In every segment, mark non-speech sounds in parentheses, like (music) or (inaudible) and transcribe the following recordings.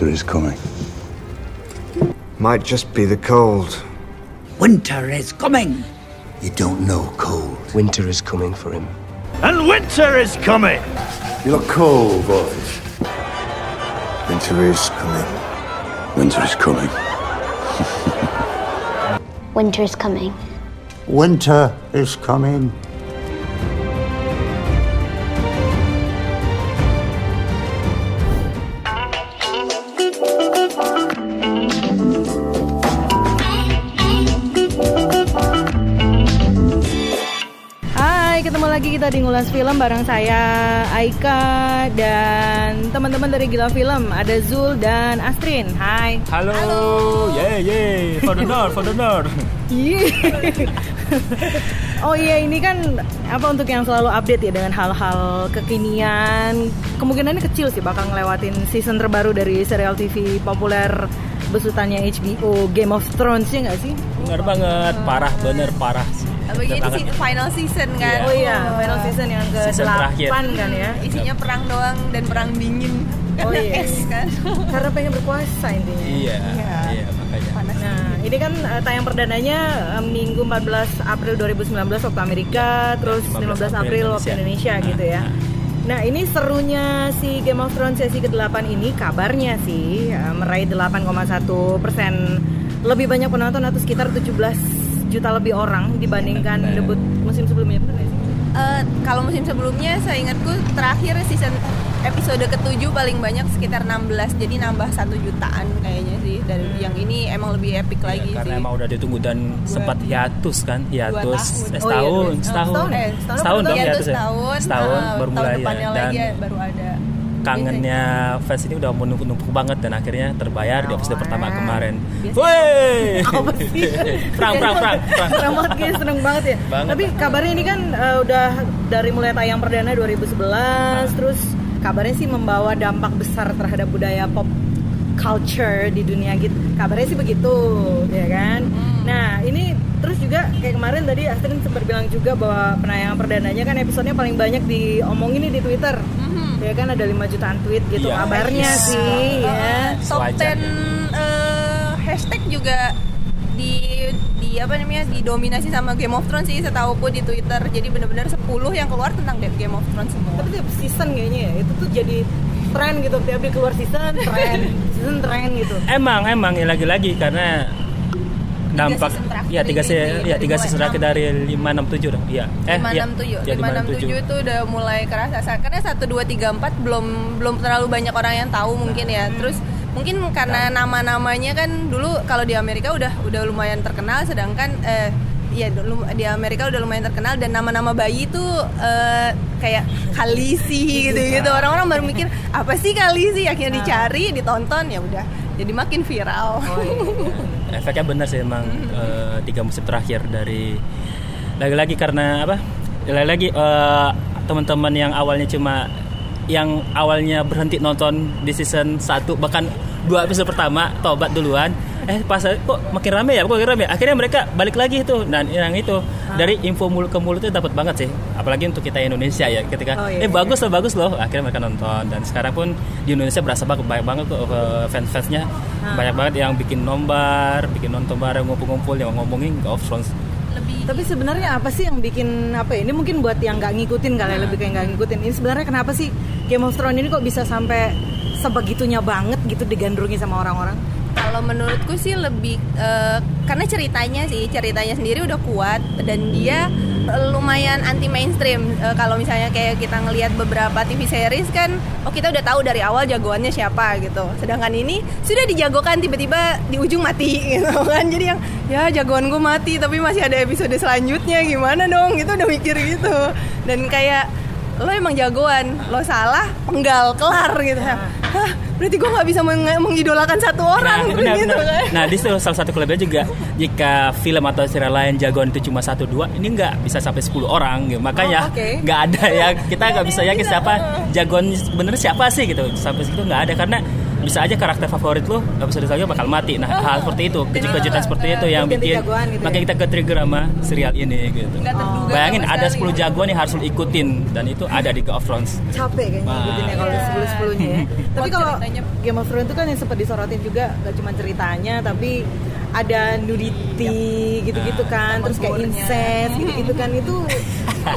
Winter is coming. Might just be the cold. Winter is coming. You don't know cold. Winter is coming for him. And winter is coming. You look cold, boys. Winter is coming. Winter is coming. Winter is coming. Winter is coming. Film bareng saya Aika dan teman-teman dari Gila Film ada Zul dan Astrin. Hai. Halo, ye ye, for the north, for the north. (laughs) Iya. oh iya ini kan apa untuk yang selalu update ya dengan hal-hal kekinian. Kemungkinannya kecil sih bakal ngelewatin season terbaru dari serial TV populer besutannya HBO Game of Thrones ya nggak sih? Bener banget, parah bener parah. Begini Bener sih banget. final season kan. Oh iya, final season yang ke Season terakhir. kan ya. Isinya perang doang dan perang dingin. Oh Karena iya. (laughs) es kan. Karena pengen berpuasa intinya. Iya, iya makanya. Nah, ini kan eh, tayang perdananya eh, Minggu 14 April 2019 waktu Amerika, terus 15 15 April April waktu Indonesia. Indonesia gitu ya. Nah, ini serunya si Game of Thrones sesi ke-8 ini kabarnya sih eh, meraih 8,1 persen lebih banyak penonton atau sekitar 17 juta lebih orang dibandingkan Benar. debut musim sebelumnya benar sih? Eh, kalau musim sebelumnya saya ingatku terakhir season episode ketujuh paling banyak sekitar 16 jadi nambah satu jutaan kayaknya sih dan yang ini emang lebih epic lagi Ya, karena sih. emang udah ditunggu dan sempat hiatus kan, hiatus tahun. eh, Oh, setahun, iya, dua- setahun, setahun ya? Eh, Setahun setahun dong hiatus ya, setahun, setahun nah, baru tahun mulai ya. dan lagi baru ada. Kangennya fans ini udah menumpuk-numpuk banget dan akhirnya terbayar di episode pertama kemarin. Woi, (laughs) (laughs) perang, perang, perang, (laughs) perang. Serem banget kayak seneng banget ya. Banget. Tapi kabarnya ini kan eh, udah dari mulai tayang perdana 2011 terus kabarnya sih membawa dampak besar terhadap budaya pop culture di dunia gitu. Kabarnya sih begitu, ya kan? Nah, ini terus juga kayak kemarin tadi Astrid sempat bilang juga bahwa penayangan perdananya kan episodenya paling banyak diomongin nih di Twitter. Ya kan ada 5 jutaan tweet gitu Iya. kabarnya Yes. sih ya. Top Sewajarnya. 10 eh, hashtag juga di di apa namanya didominasi sama Game of Thrones sih setauku di Twitter. Jadi benar-benar 10 yang keluar tentang Game of Thrones semua. tapi tiap season kayaknya ya itu tuh jadi tren gitu tiap di keluar season tren (laughs) season tren gitu Emang, emang ya lagi-lagi karena dampak season terakhir ya tiga sih, ya tiga terakhir enam. dari lima enam tujuh dong iya. Eh iya. 567 Ya, 567 itu udah mulai kerasa. Karena 1 2 3 4 belum belum terlalu banyak orang yang tahu mungkin ya. Terus mungkin karena nama-namanya kan dulu kalau di Amerika udah udah lumayan terkenal sedangkan eh ya dulu di Amerika udah lumayan terkenal dan nama-nama bayi tuh eh, kayak Khaleesi (laughs) gitu gitu. Orang-orang baru mikir apa sih Khaleesi? Akhirnya dicari ditonton ya udah jadi makin viral efeknya benar sih emang eh, tiga musim terakhir dari lagi-lagi karena apa? Lagi-lagi eh, teman-teman yang awalnya cuma yang awalnya berhenti nonton di season 1 bahkan dua episode pertama tobat duluan eh pas kok makin rame ya? Kok makin rame? Akhirnya mereka balik lagi itu. Dan yang itu dari info mulut ke mulut itu dapat banget sih. Apalagi untuk kita Indonesia ya ketika Oh, iya, eh bagus loh bagus loh. Akhirnya mereka nonton. Dan sekarang pun di Indonesia berasa banget banyak banget kok eh, fans-fansnya. Banyak banget yang bikin nombar bikin nonton bareng ngumpul-ngumpul yang ngomongin Game of Thrones lebih tapi sebenarnya apa sih yang bikin apa ya ini mungkin buat yang nggak ngikutin kali ya, lebih kayak nggak ngikutin. Ini sebenarnya kenapa sih Game of Thrones ini kok bisa sampai sebegitunya banget gitu digandrungi sama orang-orang Kalau menurutku sih lebih eh, karena ceritanya sih ceritanya sendiri udah kuat dan dia lumayan anti mainstream. Eh, kalau misalnya kayak kita ngelihat beberapa TV series kan, oh kita udah tahu dari awal jagoannya siapa gitu. Sedangkan ini sudah dijagokan tiba-tiba di ujung mati (laughs) gitu kan. Jadi yang ya jagoan gue mati tapi masih ada episode selanjutnya gimana dong? Gitu udah mikir gitu. Dan kayak lo emang jagoan, lo salah, penggal, kelar gitu. Hah, berarti gue nggak bisa meng- mengidolakan satu orang Nah, benar, gitu benar. kan? Nah, di salah satu kelebihan juga jika film atau serial lain jagoan itu cuma satu dua, ini nggak bisa sampai 10 orang, gitu. makanya Oh, nggak ada ya kita nggak bisa yakin siapa jagoan bener siapa sih gitu sampai situ nggak ada karena bisa aja karakter favorit lo episode selanjutnya bakal mati. Nah, hal seperti itu, kejutan seperti itu yang bikin gitu makanya ya? kita ke trigger sama serial ini gitu. Terduga Bayangin ada sekali. 10 jagoan yang harus lo ikutin dan itu ada di Game of Thrones. capek kayaknya Wah. ngikutinnya kalau Iya. sepuluh sepuluhnya ya. (laughs) tapi kalau ceritanya. Game of Thrones itu kan yang sempat disorotin juga gak cuma ceritanya tapi ada nudity gitu-gitu kan terus kayak incest gitu-gitu kan itu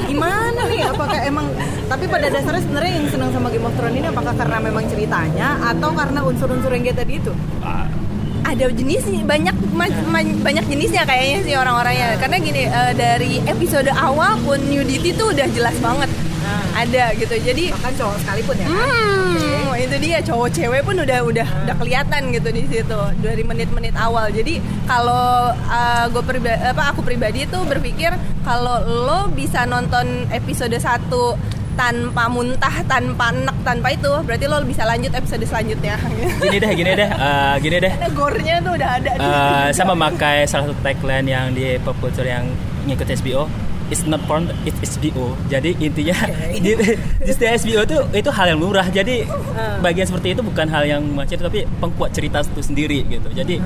gimana nih? Apakah emang tapi pada dasarnya sebenarnya yang senang sama Game of Thrones ini apakah karena memang ceritanya atau karena unsur-unsur yang kayak tadi itu? Ah, ada jenis banyak ma- ma- banyak jenisnya kayaknya sih orang-orangnya. Karena gini eh, dari episode awal pun nudity tuh udah jelas banget ada gitu jadi bahkan cowok sekalipun ya kan? Hmm, itu dia cowok cewek pun udah udah udah kelihatan gitu di situ dari menit-menit awal. Jadi kalau gue pribadi apa aku pribadi itu berpikir kalau lo bisa nonton episode 1 tanpa muntah, tanpa nek, tanpa itu berarti lo bisa lanjut episode selanjutnya. (laughs) gini deh, gini deh, eh, gini deh. Karena gore-nya tuh udah ada. di- Eh, saya memakai salah satu tagline yang di pop culture yang ngikut HBO It's not porn, it's HBO. Jadi intinya (laughs) di, di setiap HBO itu itu hal yang murah. Jadi bagian seperti itu bukan hal yang macet tapi pengkuat cerita itu sendiri gitu. Jadi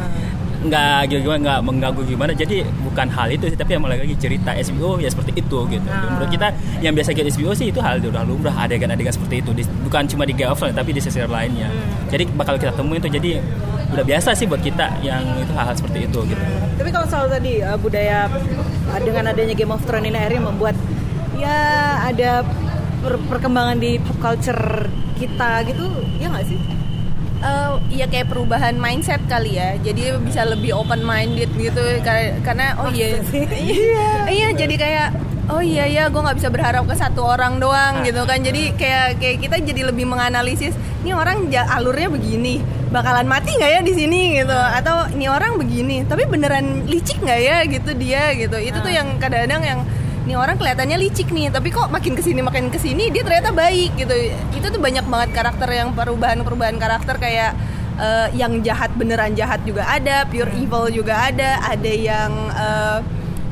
nggak gimana nggak mengganggu gimana. Jadi bukan hal itu sih tapi yang lagi cerita HBO ya seperti itu gitu. Dan Menurut kita yang biasa kita HBO sih itu hal udah lumrah adegan-adegan seperti itu. Di- bukan cuma di Game of Thrones tapi di sisi lainnya. Jadi bakal kita temuin tuh jadi udah biasa sih buat kita yang itu hal-hal seperti itu gitu. Tapi kalau soal tadi uh, budaya uh, dengan adanya Game of Thrones ini akhirnya membuat ya ada per- perkembangan di pop culture kita gitu, ya nggak sih? Eh, iya kayak perubahan mindset kali ya. Jadi bisa lebih open minded gitu. Karena karena oh (laughs) iya. Iya. Iya. Jadi kayak oh iya ya gue nggak bisa berharap ke satu orang doang gitu kan. Jadi kayak kayak kita jadi lebih menganalisis ini orang alurnya begini bakalan mati nggak ya di sini gitu? Atau ini orang begini tapi beneran licik nggak ya gitu dia gitu. Itu tuh yang kadang-kadang yang ini orang kelihatannya licik nih tapi kok makin ke sini makin ke sini dia ternyata baik gitu itu tuh banyak banget karakter yang perubahan-perubahan karakter kayak eh, yang jahat beneran jahat juga ada pure evil juga ada ada yang eh,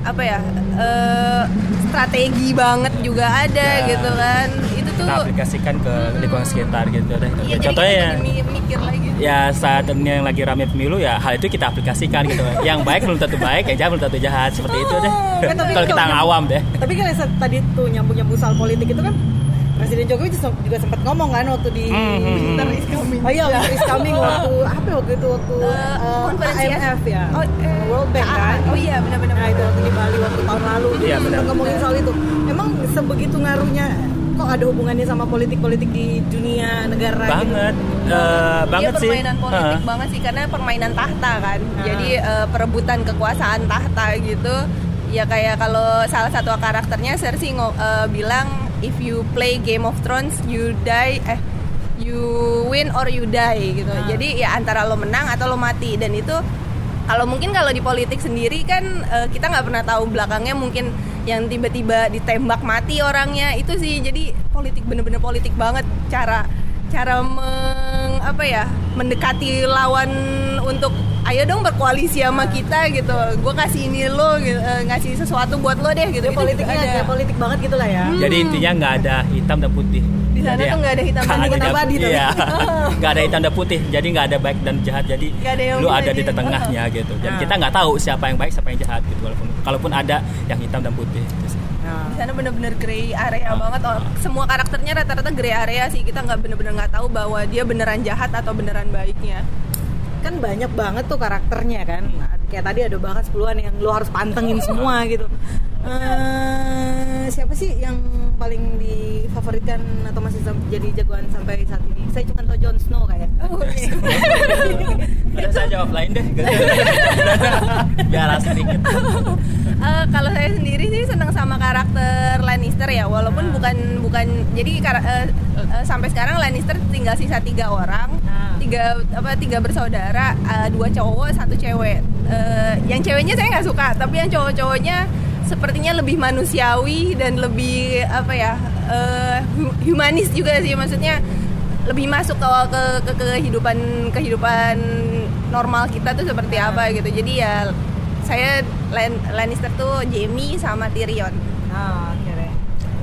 apa ya eh, strategi banget juga ada Ya. gitu kan itu kita aplikasikan ke lingkungan sekitar gitu deh. iya, jadi Contohnya ya, mikir lagi ya saat ini yang lagi rame pemilu ya hal itu kita aplikasikan gitu. (laughs) yang baik belum tentu baik, yang jahat belum tentu jahat seperti itu deh. Eh, tapi Kalau kita ngawam deh. Tapi kan tadi tuh nyambung-nyambung soal politik itu kan Presiden Jokowi juga sempat ngomong kan waktu di Hmm, hmm, hmm. Winter is coming. Oh iya, Winter is (laughs) coming waktu apa waktu itu waktu Eh, eh, konferensi ya? IMF ya. Oh, eh, World Bank kan. oh iya benar-benar Nah itu waktu di Bali waktu tahun lalu Iya, benar. ngomongin soal itu. Emang sebegitu ngaruhnya kok ada hubungannya sama politik-politik di dunia negara Banget, gitu? eh, banget Iya sih. permainan politik Hah. banget sih karena permainan tahta kan. Jadi eh, perebutan kekuasaan tahta gitu. Ya kayak kalau salah satu karakternya Cersei eh, bilang if you play Game of Thrones you die eh you win or you die gitu. Jadi ya antara lo menang atau lo mati dan itu kalau mungkin kalau di politik sendiri kan eh, kita nggak pernah tahu belakangnya mungkin yang tiba-tiba ditembak mati orangnya. Itu sih jadi politik bener-bener politik banget. Cara cara meng apa ya mendekati lawan untuk ayo dong berkoalisi sama kita gitu gue kasih ini lo gitu, eh, ngasih sesuatu buat lo deh gitu Itu politiknya ada. politik banget gitu lah ya. Jadi intinya nggak ada hitam dan putih. Di sana Jadi tuh nggak ada hitam dan nggak putih. ada- Abadi tuh. Iya, (laughs) nggak ada hitam dan putih. Jadi nggak ada baik dan jahat. Jadi ada yang lu ada di di- tengahnya gitu. Dan Ah. kita nggak tahu siapa yang baik, siapa yang jahat gitu. Walaupun kalaupun ada yang hitam dan putih. Gitu. Nah, di sana bener-bener gray area Ah. banget oh, semua karakternya rata-rata gray area sih kita nggak bener-bener nggak tahu bahwa dia beneran jahat atau beneran baiknya kan banyak banget tuh karakternya kan Nah, kayak tadi ada bahkan sepuluhan yang lo harus pantengin semua (laughs) gitu Eh, siapa sih yang paling difavoritkan atau masih jadi jagoan sampai saat ini saya cuma tahu Jon Snow kayak Udah saya jawab lain deh. (laughs) Biar asik dikit. Eh, kalau saya sendiri sih senang sama karakter Lannister ya walaupun bukan bukan jadi kar- eh, eh, sampai sekarang Lannister tinggal sisa tiga orang. Tiga apa tiga bersaudara eh, dua cowok satu cewek. Eh, yang ceweknya saya nggak suka tapi yang cowok-cowoknya sepertinya lebih manusiawi dan lebih apa ya hu- humanis juga sih. Maksudnya lebih masuk ke ke, ke kehidupan kehidupan normal kita tuh seperti apa gitu. Jadi ya saya Lan- Lannister tuh Jamie sama Tyrion. Nah oke deh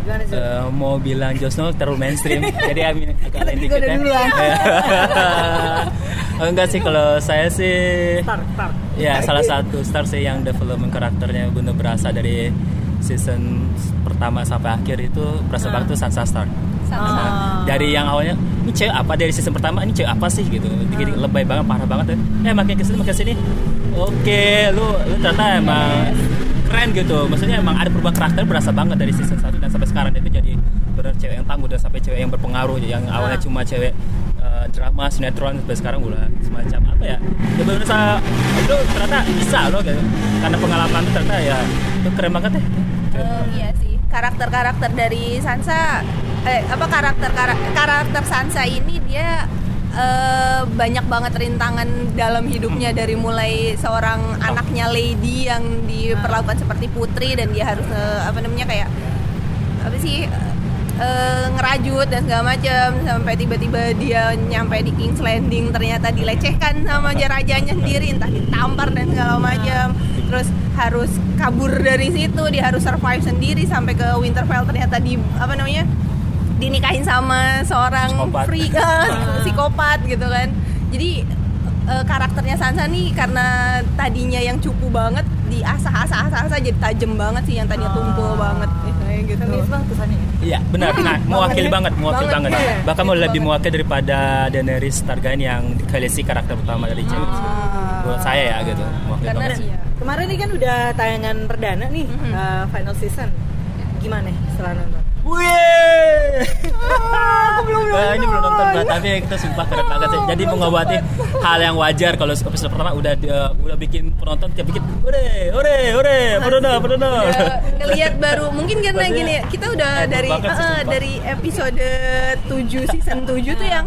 Gimana sih? Eh, mau bilang Jon Snow terlalu mainstream. (laughs) Jadi Amin agak Kan lain tadi gua dikit ya. Oh, (laughs) enggak sih kalau saya sih Start, start. ya salah satu star sih yang development karakternya benar berasa dari season pertama sampai akhir itu berasa Ah. banget tuh Sansa Stark. Nah, dari yang awalnya ini cewek apa dari season pertama? Ini cewek apa sih? gitu. Jadi Ah. lebay banget parah banget ya eh makin ke sini makin ke sini oke lu lu ternyata emang keren gitu. Maksudnya emang ada perubahan karakter berasa banget dari season 1 dan sampai sekarang. Itu jadi benar cewek yang tangguh dan sampai cewek yang berpengaruh. Yang awalnya Ah. cuma cewek eh, drama sinetron sampai sekarang udah semacam apa ya? Ya benar itu ternyata bisa loh gitu. Karena pengalaman itu ternyata ya itu keren banget ya Eh, iya sih. Karakter-karakter dari Sansa eh apa karakter, karakter Sansa ini dia eh, banyak banget rintangan dalam hidupnya dari mulai seorang anaknya lady yang diperlakukan seperti putri dan dia harus eh, apa namanya kayak apa sih eh, ngerajut dan segala macam sampai tiba-tiba dia nyampe di King's Landing ternyata dilecehkan sama (laughs) aja rajanya sendiri entah ditampar dan segala macam terus harus kabur dari situ dia harus survive sendiri sampai ke Winterfell ternyata di apa namanya dinikahin sama seorang Psikopat. freak eh, psikopat gitu kan jadi eh, karakternya Sansa nih karena tadinya yang cupu banget diasah asah asah asah jadi tajam banget sih yang tadinya tumpul banget gitu Feminis banget kesannya. Iya benar, nah mewakili banget, mewakili Banget, banget. iya. Bahkan mau lebih banget. mewakili daripada Daenerys Targaryen yang Khaleesi karakter utama dari James. Buat saya ya gitu, mewakili Karena banget. iya. Kemarin ini kan udah tayangan perdana nih, Mhm. uh, final season. Gimana setelah nonton? Wih, belum nonton. ini belum nonton, nah, tapi kita sumpah keren banget sih. Jadi mengobati hal yang wajar kalau episode pertama udah dia- udah bikin penonton tiap bikin, ore, ore, ore, perdana, perdana. Udah ngelihat baru mungkin karena Maksudnya, gini ya, kita udah dari eh, dari episode 7 season 7 tuh yang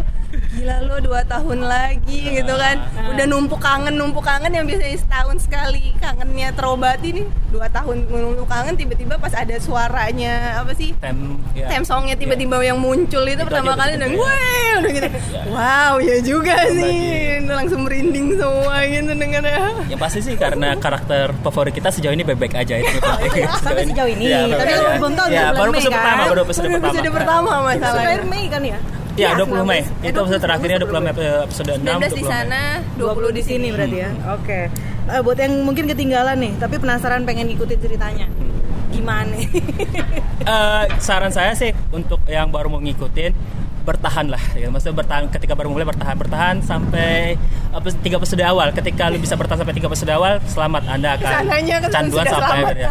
gila lo dua tahun lagi gitu kan udah numpuk kangen numpuk kangen yang biasanya setahun sekali kangennya terobati nih dua tahun numpuk kangen tiba-tiba pas ada suaranya apa sih Tem, ya. theme songnya tiba-tiba yang muncul itu, Itu pertama kali udah dan gue ya. udah gitu wow ya juga sih langsung merinding semua gitu dengarnya Yang pasti sih karena karakter favorit kita sejauh ini bebek aja itu. Sampai sejauh ini. Iya, Tapi bebek lu aja. belum tahu Ya, baru episode kan? pertama, baru episode pertama. episode pertama masalahnya Mei kan ya? Iya, 20 Mei. 19. Itu episode terakhirnya 20 Mei eh, episode 6. 19 di 20 sana 20 di sini berarti ya. Oke. Eh, buat yang mungkin ketinggalan nih, tapi penasaran pengen ngikutin ceritanya. Gimana? (laughs) Eh, saran saya sih untuk yang baru mau ngikutin bertahan lah ya maksudnya bertahan ketika baru mulai bertahan bertahan sampai apa tiga episode awal ketika lu bisa bertahan sampai tiga episode awal selamat anda akan Ke sananya kan canduan sampai selamat. ya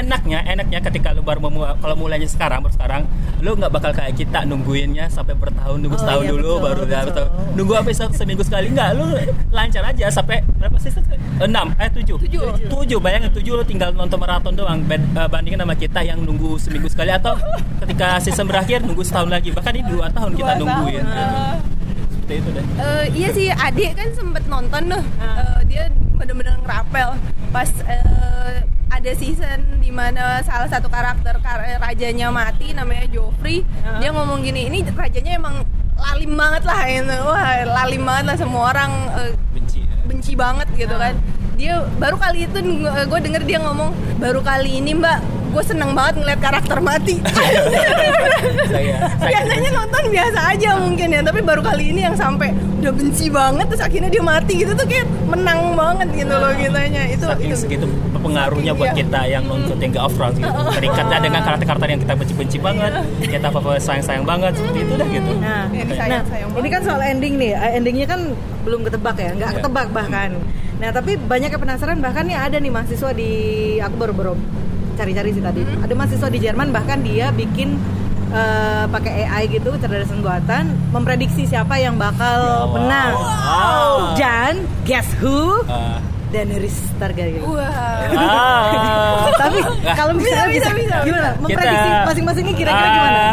enaknya enaknya ketika lu baru mau kalau mulainya sekarang baru sekarang lu nggak bakal kayak kita nungguinnya sampai bertahun nunggu Oh, setahun iya, dulu betul, baru betul. betul. nunggu apa se- seminggu sekali nggak lu lancar aja sampai berapa sih enam eh tujuh Tujuh. tujuh bayangin tujuh lu tinggal nonton maraton doang eh, bandingin sama kita yang nunggu seminggu sekali atau ketika season berakhir nunggu setahun lagi bahkan ini dua tahun kita Dua nungguin tahun. gitu. seperti itu deh Eh, iya sih adik kan sempet nonton tuh Ah. Eh, dia bener-bener ngerapel pas eh, ada season di mana salah satu karakter kar- eh, rajanya mati namanya Joffrey Ah. dia ngomong gini ini rajanya emang lalim banget lah gitu. wah lalim banget lah semua orang eh, benci benci banget gitu kan dia baru kali itu gue denger dia ngomong baru kali ini mbak gue seneng banget ngeliat karakter mati (laughs) saya saya biasanya nonton biasa aja mungkin ya tapi baru kali ini yang sampai udah benci banget terus akhirnya dia mati gitu tuh kayak menang banget gitu loh kitanya itu saking itu segitu pengaruhnya Saking, buat iya. kita yang nonton Game of Thrones gitu (laughs) terikatnya dengan karakter-karakter yang kita benci-benci banget kita favorit sayang-sayang banget seperti itu dah gitu Nah, Yang nah, disayang-sayang ini banget. kan soal ending nih. Eh, Endingnya kan belum ketebak ya, nggak Iya. ketebak bahkan. Nah, tapi banyak yang penasaran bahkan nih ada nih mahasiswa di aku baru baru cari-cari sih tadi. Hmm. Ada mahasiswa di Jerman bahkan dia bikin eh, pakai AI gitu kecerdasan buatan memprediksi siapa yang bakal Wow. menang. Wow. Dan guess who? Ah. Daenerys Targaryen. wah (laughs) Ah. Tapi kalau misalnya Bisa, bisa, bisa, bisa. gimana? Memprediksi Kita- masing-masingnya kira-kira Ah, gimana?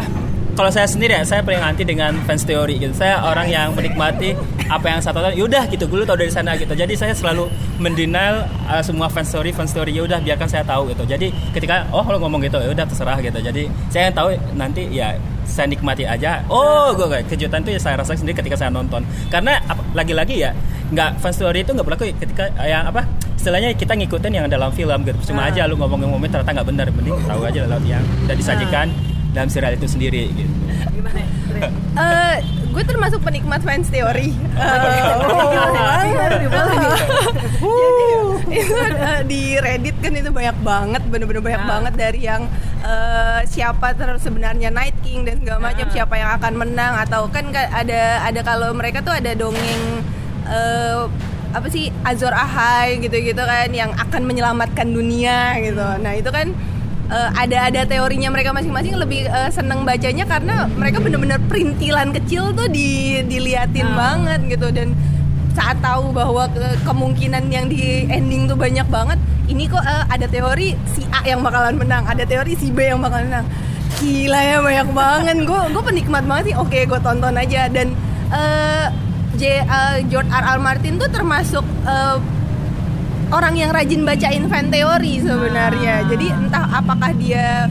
Kalau saya sendiri ya, saya paling anti dengan fans teori gitu. Saya orang yang menikmati apa yang saya tonton. Yaudah gitu, gue tahu dari sana gitu. Jadi saya selalu mendenial uh, semua fans story, fans story. Ya udah biarkan saya tahu gitu. Jadi ketika oh lo ngomong gitu, ya udah terserah gitu. Jadi saya yang tahu nanti ya saya nikmati aja. Oh, gue kayak kejutan itu ya saya rasakan sendiri ketika saya nonton. Karena lagi-lagi ya nggak fans story itu nggak berlaku ketika yang apa istilahnya kita ngikutin yang dalam film gitu. Cuma Ah. aja lu ngomong-ngomongin ternyata nggak benar. Mending tahu aja lewat yang udah disajikan. Dalam serial itu sendiri gitu. Gimana? (laughs) Eh, gue termasuk penikmat fans teori. itu di Reddit kan itu banyak banget, bener-bener banyak Ah. banget dari yang eh, siapa terus sebenarnya Night King dan segala macam, Ah. siapa yang akan menang atau kan ka- ada ada kalau mereka tuh ada dongeng eh, apa sih Azor Ahai gitu-gitu kan yang akan menyelamatkan dunia gitu. Nah itu kan eh, ada ada teorinya mereka masing-masing lebih eh, seneng bacanya karena mereka bener-bener perintilan kecil tuh di diliatin Ah. banget gitu dan saat tahu bahwa ke- kemungkinan yang di ending tuh banyak banget ini kok eh, ada teori si A yang bakalan menang ada teori si B yang bakalan menang gila ya banyak banget gue gue penikmat banget sih oke gue tonton aja dan eh, J, eh, George R. R. Martin tuh termasuk eh, orang yang rajin bacain fan teori sebenarnya. Jadi entah apakah dia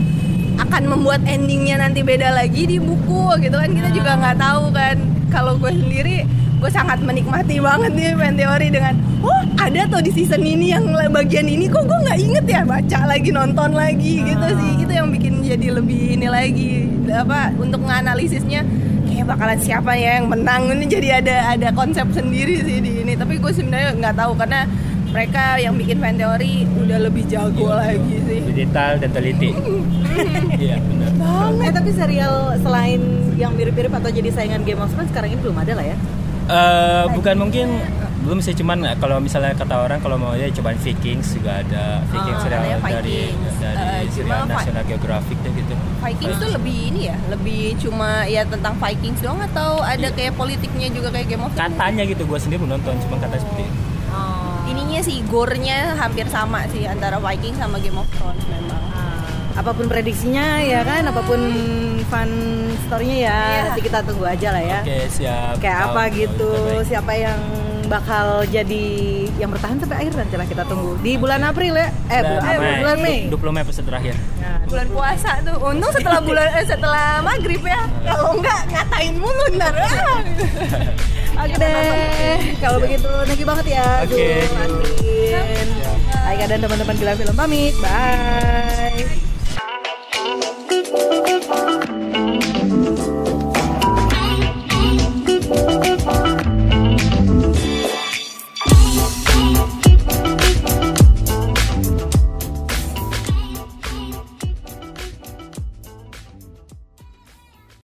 akan membuat endingnya nanti beda lagi di buku gitu kan kita juga nggak tahu kan. Kalau gue sendiri gue sangat menikmati banget nih fan teori dengan oh ada tuh di season ini yang bagian ini kok gue nggak inget ya? Baca lagi nonton lagi gitu sih. Itu yang bikin jadi lebih ini lagi apa untuk menganalisisnya kayak bakalan siapa ya yang menang? Ini jadi ada ada konsep sendiri sih di ini. Tapi gue sebenarnya nggak tahu karena mereka yang bikin fan teori udah lebih jago lagi sih Lebih detail dan teliti. (laughs) Iya benar. Eh tapi serial selain yang mirip-mirip atau jadi saingan Game of Thrones sekarang ini belum ada lah ya? Eh, bukan mungkin belum sih cuman kalau misalnya kata orang kalau mau ya cobain Vikings juga ada Vikings Oh, serial ada dari dari Eh, cuma serial Vi- National Geographic deh gitu. Vikings tuh lebih ini ya lebih cuma ya tentang Vikings doang atau ada kayak politiknya juga kayak Game of Thrones Katanya gitu gue sendiri belum nonton cuma kata seperti itu. Ininya sih gore-nya hampir sama sih antara Viking sama Game of Thrones memang Ah, apa pun prediksinya ya kan, apa pun fun story-nya ya, Iya. nanti kita tunggu aja lah ya. Oke siap. Kayak apa tahu, gitu, siapa yang bakal jadi yang bertahan sampai akhir nanti lah kita tunggu di bulan April ya, eh bulan, eh, Mei. bulan Mei. 20 Mei episode terakhir. Nah, bulan puasa tuh untung (laughs) setelah bulan eh, setelah maghrib ya kalau enggak ngatain mulu ntar (laughs) Oke. Deh, kalau begitu thank you banget ya, Oke. Zul, Andin, Aika dan teman-teman gila film pamit, bye.